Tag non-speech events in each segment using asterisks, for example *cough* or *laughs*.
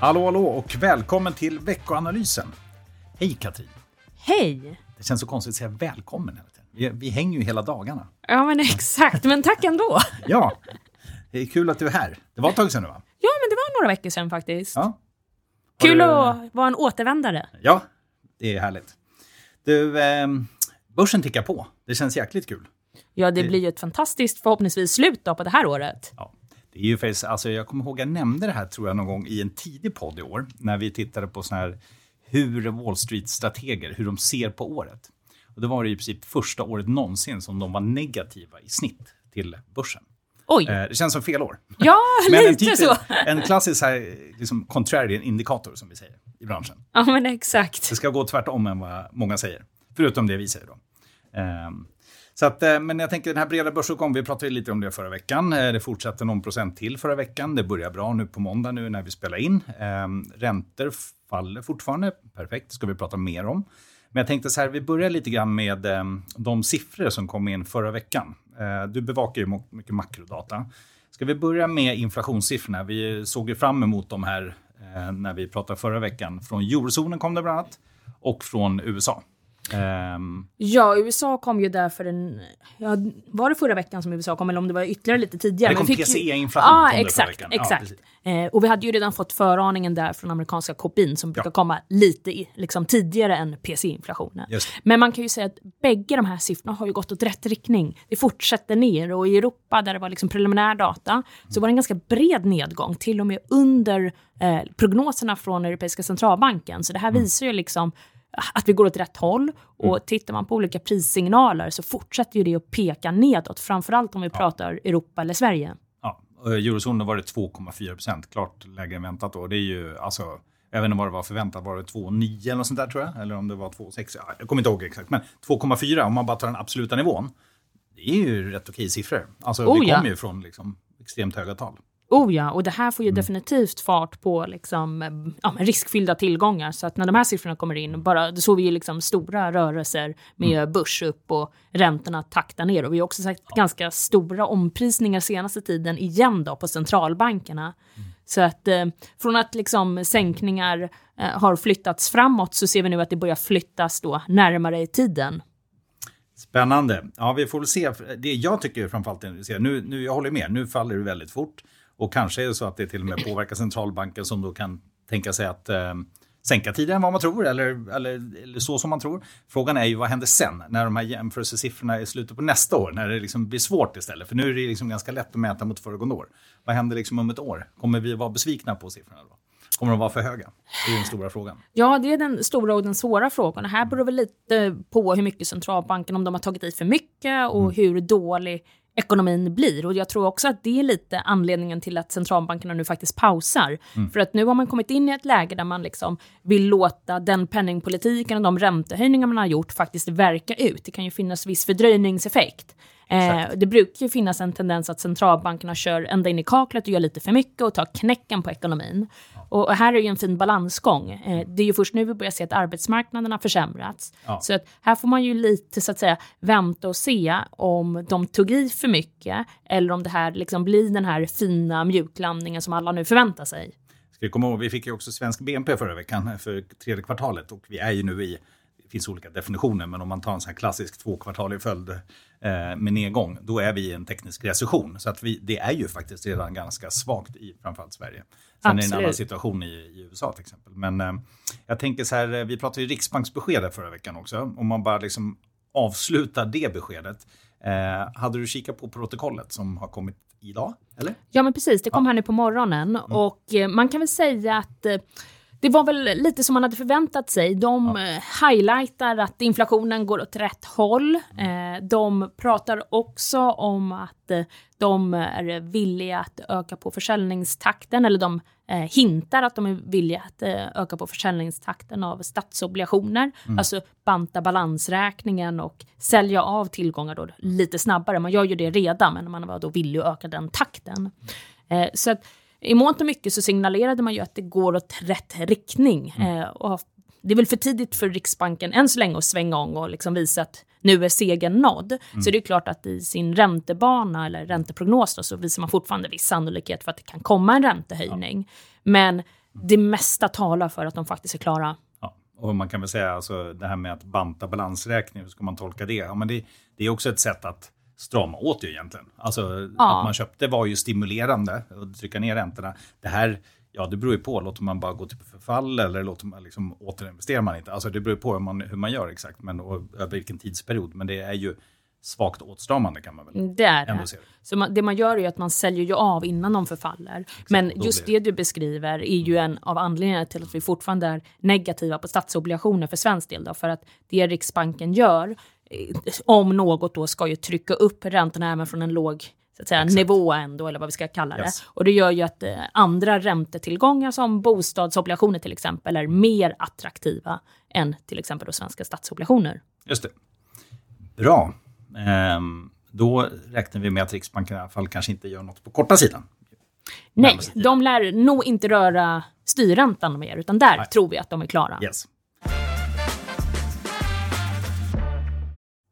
Hallå, hallå och välkommen till veckoanalysen. Hej Katrin! Hej! Det känns så konstigt att säga välkommen hela tiden. Vi, vi hänger ju hela dagarna. Ja, men *laughs* exakt. Men tack ändå. *laughs* Ja, det är kul att du är här. Det var ett tag sedan nu va? Ja, men det var några veckor sedan faktiskt. Ja. Har Kul du- att vara en återvändare. Ja, det är härligt. Du, eh, börsen tickar på. Det känns jäkligt kul. Ja, det blir ju ett fantastiskt förhoppningsvis slut på det här året. Ja. Det är ju faktiskt, alltså jag kommer ihåg, jag nämnde det här tror jag någon gång i en tidig podd i år, när vi tittade på sån här hur Wall Street-strateger, hur de ser på året. Och då var det i princip första året någonsin som de var negativa i snitt till börsen. Oj! Eh, det känns som fel år. *laughs* ja, *laughs* Men en, lite typ, så. en klassisk här, liksom contrarian indikator som vi säger i branschen. Ja, men exakt. Det ska gå tvärtom än vad många säger. Förutom det vi säger då. Ehm, så att, eh, men jag tänker den här breda börsuppgången, vi pratade lite om det förra veckan. Eh, det fortsatte någon procent till förra veckan. Det börjar bra nu på måndag nu när vi spelar in. Ehm, räntor faller fortfarande. Perfekt, det ska vi prata mer om. Men jag tänkte så här, vi börjar lite grann med ehm, de siffror som kom in förra veckan. Eh, du bevakar ju mycket makrodata. Ska vi börja med inflationssiffrorna? Vi såg ju fram emot de här när vi pratade förra veckan. Från eurozonen kom det bland annat och från USA. Ehm, Ja, USA kom ju där för en... Ja, var det förra veckan som USA kom eller om det var ytterligare lite tidigare? Det kom PCE-inflation Ja, förra exakt. Ja, exakt. precis. eh, och vi hade ju redan fått föraningen där från amerikanska KPIn som brukar Ja. komma lite i, liksom, tidigare än PCE-inflationen. Men man kan ju säga att bägge de här siffrorna har ju gått åt rätt riktning. Det fortsätter ner och i Europa där det var liksom preliminär data så var det en ganska bred nedgång, till och med under eh, prognoserna från Europeiska centralbanken. Så det här visar ju liksom att vi går åt rätt håll. Och tittar man på olika prissignaler så fortsätter ju det att peka nedåt, framförallt om vi pratar Europa eller Sverige. Ja, eurozonen var det 2,4 procent, klart lägre än väntat. Då. Det är ju, alltså, jag vet inte vad det var förväntat, var det 2,9 eller något sånt där tror jag? Eller om det var 2,6, ja, jag kommer inte ihåg exakt. Men 2,4 om man bara tar den absoluta nivån, det är ju rätt okej siffror. Alltså Oh, vi ja. kommer ju från liksom, extremt höga tal. Oh ja, och det här får ju definitivt fart på liksom, eh, ja, riskfyllda tillgångar. Så att när de här siffrorna kommer in, bara, då såg vi ju liksom stora rörelser med börs upp och räntorna taktar ner. Och vi har också sett ganska stora omprisningar senaste tiden igen då på centralbankerna. Så att eh, från att liksom sänkningar eh, har flyttats framåt så ser vi nu att det börjar flyttas då närmare i tiden. Spännande. Ja, vi får väl se. Det jag tycker framförallt nu, nu, jag håller med, nu faller det väldigt fort. Och kanske är det så att det till och med påverkar centralbanken som då kan tänka sig att eh, sänka tidigare än vad man tror eller, eller, eller så som man tror. Frågan är ju vad händer sen när de här jämförelsesiffrorna är slutet på nästa år, när det liksom blir svårt istället. För nu är det liksom ganska lätt att mäta mot föregående år. Vad händer liksom om ett år? Kommer vi vara besvikna på siffrorna då? Kommer de vara för höga? Det är den stora frågan. Ja, det är den stora och den svåra frågan. Och här beror väl lite på hur mycket centralbanken, om de har tagit i för mycket och hur dålig ekonomin blir. Och jag tror också att det är lite anledningen till att centralbankerna nu faktiskt pausar. För att nu har man kommit in i ett läge där man liksom vill låta den penningpolitiken och de räntehöjningar man har gjort faktiskt verka ut. Det kan ju finnas viss fördröjningseffekt. Eh, det brukar ju finnas en tendens att centralbankerna kör ända in i kaklet och gör lite för mycket och tar knäcken på ekonomin. Och, och här är ju en fin balansgång. Eh, det är ju först nu vi börjar se att arbetsmarknaden har försämrats. Ja. Så att här får man ju lite så att säga vänta och se om de tog i för mycket eller om det här liksom blir den här fina mjuklandningen som alla nu förväntar sig. Ska vi komma ihåg, vi fick ju också svensk BNP förra veckan för tredje kvartalet och vi är ju nu i, finns olika definitioner, men om man tar en sån här klassisk två kvartal i följd eh, med nedgång, då är vi i en teknisk recession. Så att vi, det är ju faktiskt redan ganska svagt i framförallt Sverige. Sen är det en Absolut. annan situation i, i USA till exempel. Men eh, jag tänker så här, eh, vi pratade ju riksbanksbesked förra veckan också. Om man bara liksom avslutar det beskedet. Eh, hade du kikat på protokollet som har kommit idag? Eller? Ja, men precis. Det kom här nu på morgonen. Och eh, man kan väl säga att det var väl lite som man hade förväntat sig. De eh, highlightar att inflationen går åt rätt håll. Eh, de pratar också om att eh, de är villiga att öka på försäljningstakten, eller de hintar att de är villiga att öka på försäljningstakten av statsobligationer. Alltså banta balansräkningen och sälja av tillgångar då lite snabbare. Man gör ju det redan, men man var då villig att öka den takten. Eh, så att i mångt och mycket så signalerade man ju att det går åt rätt riktning. Eh, och det är väl för tidigt för Riksbanken än så länge att svänga om och liksom visa att nu är segern nådd. Så det är klart att i sin räntebana eller ränteprognos då, så visar man fortfarande viss sannolikhet för att det kan komma en räntehöjning. Men det mesta talar för att de faktiskt är klara. Ja. Och man kan väl säga alltså, det här med att banta balansräkning, hur ska man tolka det? Ja, men det, det är också ett sätt att strama åt ju egentligen. Alltså Ja. att man köpte var ju stimulerande att trycka ner räntorna. Det här, ja det beror ju på, låter man bara gå till förfall eller låter man liksom återinvesterar man inte? Alltså det beror på hur man, hur man gör exakt, men och över vilken tidsperiod. Men det är ju svagt åtstramande kan man väl Det är ändå se. det. Så man, det man gör är ju att man säljer ju av innan de förfaller. Men då just det du beskriver är ju en av anledningarna till att vi fortfarande är negativa på statsobligationer för svensk del. Då, för att det Riksbanken gör, om något då, ska ju trycka upp räntorna även från en låg så att säga, nivå ändå, eller vad vi ska kalla det. Yes. Och det gör ju att eh, andra räntetillgångar som bostadsobligationer till exempel är mer attraktiva än till exempel då svenska statsobligationer. Just det. Bra. Ehm, då räknar vi med att Riksbanken i alla fall kanske inte gör något på korta sidan. Nej, de lär nog inte röra styrräntan mer, utan där Nej. tror vi att de är klara. Yes.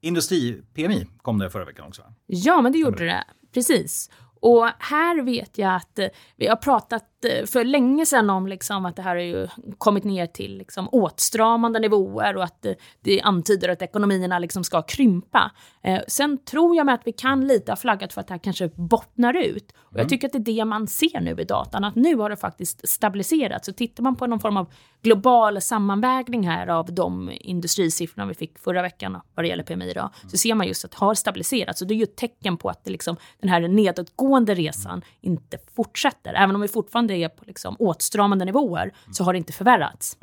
Industri-PMI kom det förra veckan också. Ja, men det gjorde det. Precis. Och här vet jag att eh, vi har pratat för länge sedan om liksom att det här har ju kommit ner till liksom åtstramande nivåer och att eh, det antyder att ekonomierna liksom ska krympa. Eh, sen tror jag med att vi kan lite ha flaggat för att det här kanske bottnar ut. Och jag tycker att det är det man ser nu i datan, att nu har det faktiskt stabiliserats. Så tittar man på någon form av global sammanvägning här av de industrisiffrorna vi fick förra veckan vad det gäller PMI då, så ser man just att det har stabiliserats. Så det är ju ett tecken på att det liksom, den här nedåtgående resan inte fortsätter. Även om vi fortfarande är på liksom åtstramande nivåer så har det inte förvärrats.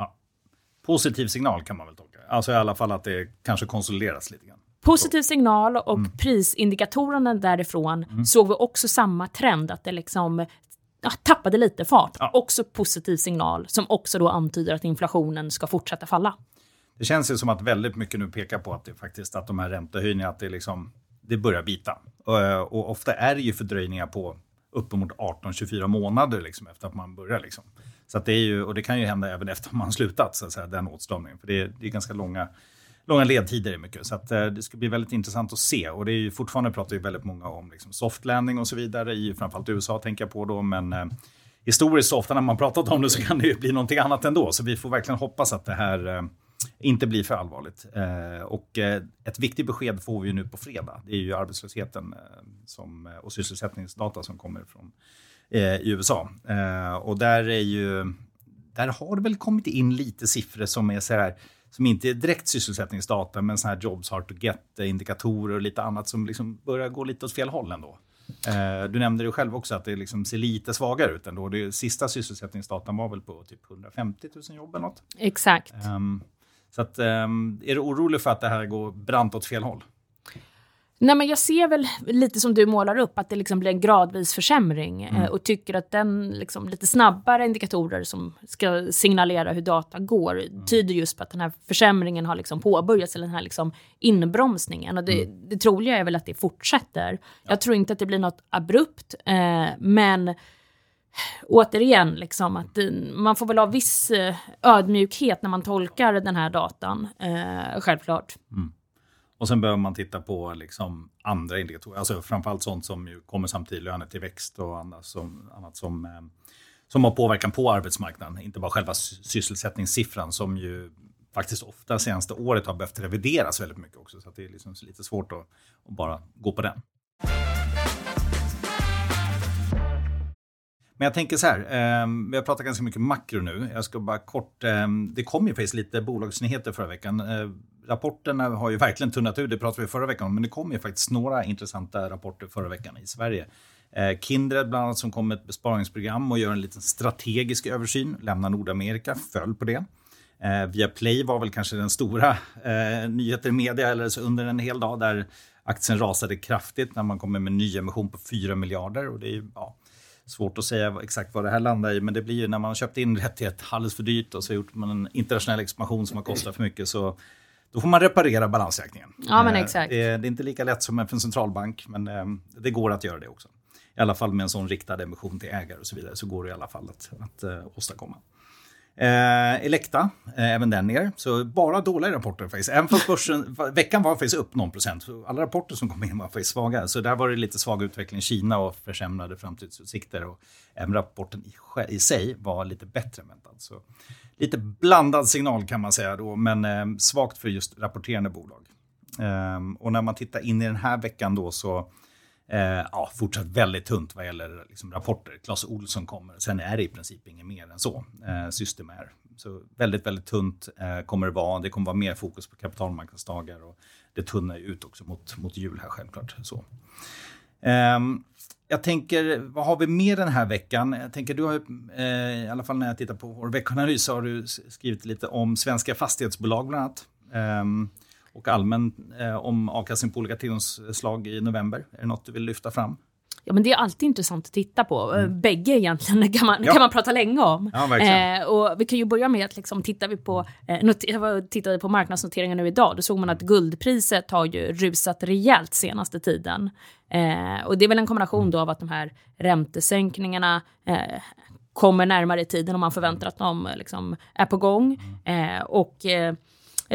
Positiv signal kan man väl tolka. Alltså i alla fall att det kanske konsolideras lite grann. Positiv signal och prisindikatorerna därifrån såg vi också samma trend, att det liksom ja, tappade lite fart. Ja. Också positiv signal som också då antyder att inflationen ska fortsätta falla. Det känns ju som att väldigt mycket nu pekar på att det faktiskt att de här räntehöjningarna, att det liksom, det börjar bita. Och, och ofta är det ju fördröjningar på uppemot 18-24 månader liksom efter att man börjar liksom. Så att det är ju, och det kan ju hända även efter man slutat, så att säga, den åtstramningen. För det är, det är ganska långa, långa ledtider i mycket. Så att, eh, det ska bli väldigt intressant att se. Och det är ju fortfarande pratar ju väldigt många om liksom, soft landing och så vidare, i framförallt USA tänker jag på då. Men eh, historiskt så ofta när man pratat om det så kan det ju bli någonting annat ändå. Så vi får verkligen hoppas att det här eh, inte blir för allvarligt. Eh, och eh, ett viktigt besked får vi ju nu på fredag. Det är ju arbetslösheten eh, som, och sysselsättningsdata som kommer från i USA. Och där är ju, där har det väl kommit in lite siffror som är så här, som inte är direkt sysselsättningsdata, men så här jobs hard to get, eh, indikatorer och lite annat som liksom börjar gå lite åt fel håll ändå. Du nämnde det själv också att det liksom ser lite svagare ut ändå. Det sista sysselsättningsdatan var väl på typ 150 000 jobb eller något. Exakt. Ehm, så att, ehm, är du orolig för att det här går brant åt fel håll? Nej, men jag ser väl lite som du målar upp, att det liksom blir en gradvis försämring eh, och tycker att den liksom, lite snabbare indikatorer som ska signalera hur data går tyder just på att den här försämringen har liksom påbörjats, eller den här liksom inbromsningen. Och det, det troliga är väl att det fortsätter. Jag tror inte att det blir något abrupt, eh, men återigen, liksom, att man får väl ha viss eh, ödmjukhet när man tolkar den här datan, eh, självklart. Mm. Och sen behöver man titta på liksom andra indikatorer, alltså framförallt sånt som ju kommer samtidigt, lönetillväxt och annat som, annat som, eh, som har påverkan på arbetsmarknaden. Inte bara själva sysselsättningssiffran som ju faktiskt ofta senaste året har behövt revideras väldigt mycket också. Så att det är liksom lite svårt att, att bara gå på den. Men jag tänker så här, eh, vi har pratat ganska mycket makro nu. Jag ska bara kort, eh, det kom ju faktiskt lite bolagsnyheter förra veckan. Eh, rapporterna har ju verkligen tunnat ut, det pratade vi förra veckan om, men det kom ju faktiskt några intressanta rapporter förra veckan i Sverige. Eh, Kindred bland annat som kom med ett besparingsprogram och gör en liten strategisk översyn, lämnar Nordamerika, föll på det. Eh, Viaplay var väl kanske den stora eh, nyheten i media eller så under en hel dag där aktien rasade kraftigt när man kommer med nyemission på 4 miljarder och det är ju, ja, Svårt att säga exakt vad det här landar i, men det blir ju när man har köpt in rättighet alldeles för dyrt och så har gjort man en internationell expansion som har kostat för mycket så då får man reparera balansräkningen. Ja, men Eh, exakt. Det, är- det är inte lika lätt som för en centralbank, men eh, det går att göra det också. I alla fall med en sån riktad emission till ägare och så vidare så går det i alla fall att, att eh, åstadkomma. Eh, Elekta, eh, även den ner. Så bara dåliga rapporter faktiskt. Även fast börsen, *laughs* veckan var faktiskt upp någon procent. Alla rapporter som kom in var faktiskt svaga. Så där var det lite svag utveckling i Kina och försämrade framtidsutsikter. Och även rapporten i, i sig var lite bättre än väntat. Så lite blandad signal kan man säga då, men eh, svagt för just rapporterande bolag. Eh, och när man tittar in i den här veckan då så Eh, ja, fortsatt väldigt tunt vad gäller liksom, rapporter. Clas Olsson kommer, sen är det i princip inget mer än så. Eh, system är. Så väldigt, väldigt tunt eh, kommer det vara. Det kommer vara mer fokus på kapitalmarknadsdagar och det tunnar ut också mot, mot jul här självklart. Så. Eh, jag tänker, vad har vi mer den här veckan? Jag tänker, du har eh, i alla fall när jag tittar på vår veckanalys har du skrivit lite om svenska fastighetsbolag bland annat. Ehm, och allmän eh, om avkastning på olika tillgångsslag i november? Är det något du vill lyfta fram? Ja, men det är alltid intressant att titta på. Mm. Bägge egentligen *laughs* kan man, ja. kan man prata länge om. Ja, eh, och vi kan ju börja med att liksom, tittar vi på, eh, tittade på marknadsnoteringar nu idag, då såg man att guldpriset har ju rusat rejält senaste tiden. Eh, och det är väl en kombination då av att de här räntesänkningarna eh, kommer närmare i tiden och man förväntar att de liksom, är på gång. Mm. Eh, och eh, Eh,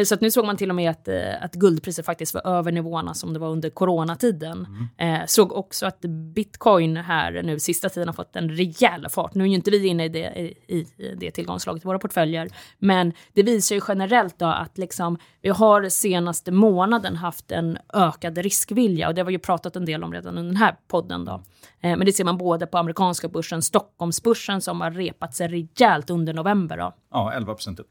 så att nu såg man till och med att, eh, att guldpriset faktiskt var över nivåerna som det var under coronatiden. Mm. Eh, såg också att bitcoin här nu sista tiden har fått en rejäl fart. Nu är ju inte vi inne i det, i, i det tillgångslaget i våra portföljer, men det visar ju generellt då att liksom, vi har senaste månaden haft en ökad riskvilja och det har vi ju pratat en del om redan under den här podden. Då. Eh, men det ser man både på amerikanska börsen, Stockholmsbörsen som har repat sig rejält under november. Då. Ja, 11 upp.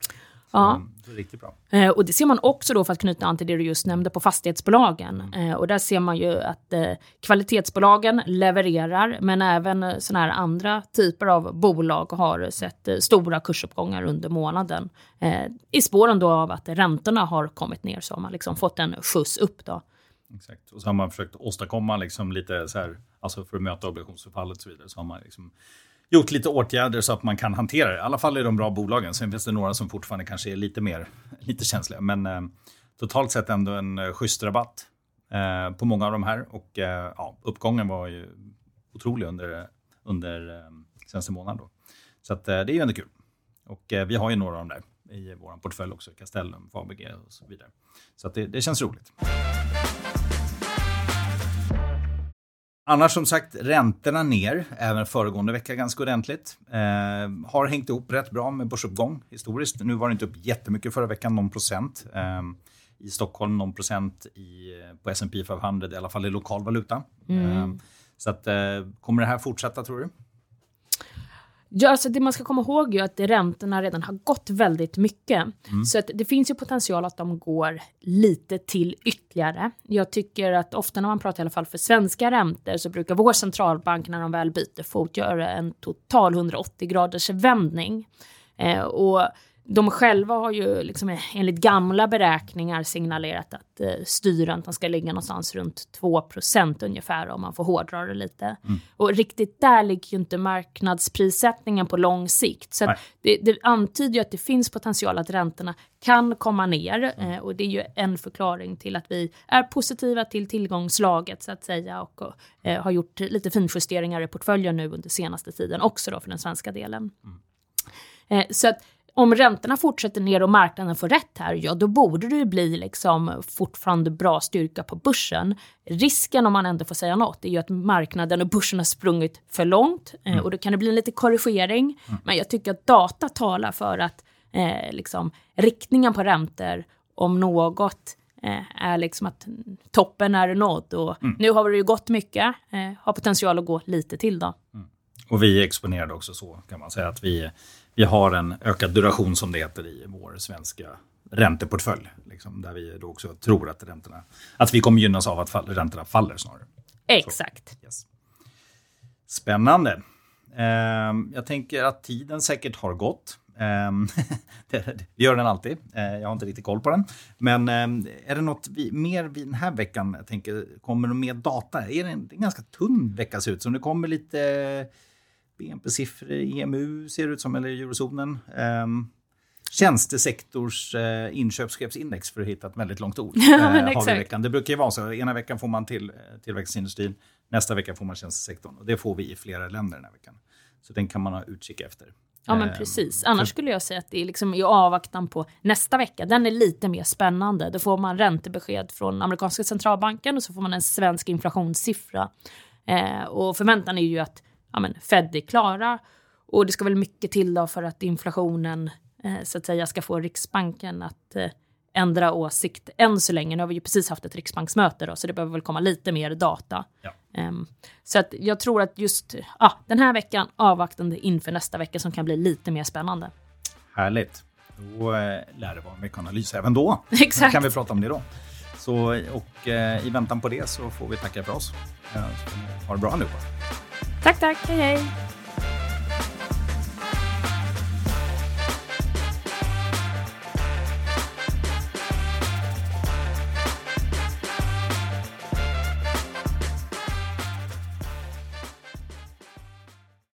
Ja. Riktigt bra. Eh, och det ser man också då för att knyta an till det du just nämnde på fastighetsbolagen. Mm. Eh, och där ser man ju att eh, kvalitetsbolagen levererar, men även sådana här andra typer av bolag har sett stora kursuppgångar under månaden. I spåren då av att räntorna har kommit ner så har man liksom fått en skjuts upp då. Exakt. Och så har man försökt åstadkomma liksom lite så här, alltså för att möta obligationsförfallet och så vidare, så har man liksom gjort lite åtgärder så att man kan hantera det. I alla fall i de bra bolagen. Sen finns det några som fortfarande kanske är lite mer lite känsliga. Men eh, totalt sett ändå en eh, schysst rabatt eh, på många av de här. Och eh, ja, uppgången var ju otrolig under, under eh, senaste månaden. Då. Så att, eh, det är ju ändå kul. Och vi har ju några av dem där i vår portfölj också. Castellum, Fabege och så vidare. Så att det, det känns roligt. Annars som sagt, räntorna ner, även föregående vecka ganska ordentligt. Eh, har hängt ihop rätt bra med börsuppgång historiskt. Nu var det inte upp jättemycket förra veckan, någon procent. Eh, I Stockholm någon procent i, på S&P 500, i alla fall i lokal valuta. Mm. Eh, så att, eh, kommer det här fortsätta tror du? Ja, alltså det man ska komma ihåg är att räntorna redan har gått väldigt mycket. Mm. Så att det finns ju potential att de går lite till ytterligare. Jag tycker att ofta när man pratar i alla fall för svenska räntor så brukar vår centralbank när de väl byter fot göra en total 180 graders vändning. Eh, och de själva har ju liksom enligt gamla beräkningar signalerat att eh, styrräntan ska ligga någonstans runt 2% ungefär om man får hårdra det lite. Mm. Och riktigt där ligger ju inte marknadsprissättningen på lång sikt. Så det, det, antyder ju att det finns potential att räntorna kan komma ner mm. eh, och det är ju en förklaring till att vi är positiva till tillgångslaget så att säga och, och eh, har gjort lite finjusteringar i portföljen nu under senaste tiden också då för den svenska delen. Mm. Eh, så att om räntorna fortsätter ner och marknaden får rätt här, ja då borde det bli liksom fortfarande bra styrka på börsen. Risken om man ändå får säga något är ju att marknaden och börsen har sprungit för långt eh, mm. och då kan det bli en liten korrigering. Mm. Men jag tycker att data talar för att eh, liksom, riktningen på räntor om något eh, är liksom att toppen är nådd och mm. nu har det ju gått mycket, eh, har potential att gå lite till då. Mm. Och vi är exponerade också så kan man säga att vi vi har en ökad duration som det heter i vår svenska ränteportfölj. Liksom, där vi då också tror att, räntorna, att vi kommer gynnas av att fall, räntorna faller snarare. Exakt. Så, yes. Spännande. Eh, jag tänker att tiden säkert har gått. *laughs* Eh, det gör den alltid. Eh, jag har inte riktigt koll på den. Men ehm, är det något vi, mer vi den här veckan, jag tänker, kommer det mer data? Är det en, en ganska tunn vecka ser ut som. Det kommer lite BNP-siffror i EMU ser det ut som, eller eurozonen. Um, tjänstesektors uh, inköpschefsindex för att hitta ett väldigt långt ord. *laughs* uh, har vi veckan. Det brukar ju vara så. Ena veckan får man till uh, tillväxtindustrin, nästa vecka får man tjänstesektorn. Och det får vi i flera länder den här veckan. Så den kan man ha utkik efter. Ja, men precis. Annars skulle jag säga att det är liksom i avvaktan på nästa vecka. Den är lite mer spännande. Då får man räntebesked från amerikanska centralbanken och så får man en svensk inflationssiffra. Eh, och förväntan är ju att ja, men Fed är klara och det ska väl mycket till då för att inflationen eh, så att säga ska få Riksbanken att eh, ändra åsikt än så länge. Nu har vi ju precis haft ett riksbanksmöte då, så det behöver väl komma lite mer data. Ja. Um, så att jag tror att just ah, den här veckan avvaktande inför nästa vecka som kan bli lite mer spännande. Härligt. Då eh, lär det vara mycket analys även då. *laughs* Exakt. Då kan vi prata om det då. Så, och eh, i väntan på det så får vi tacka för oss. Eh, ha det bra allihopa. Tack, tack. Hej, hej.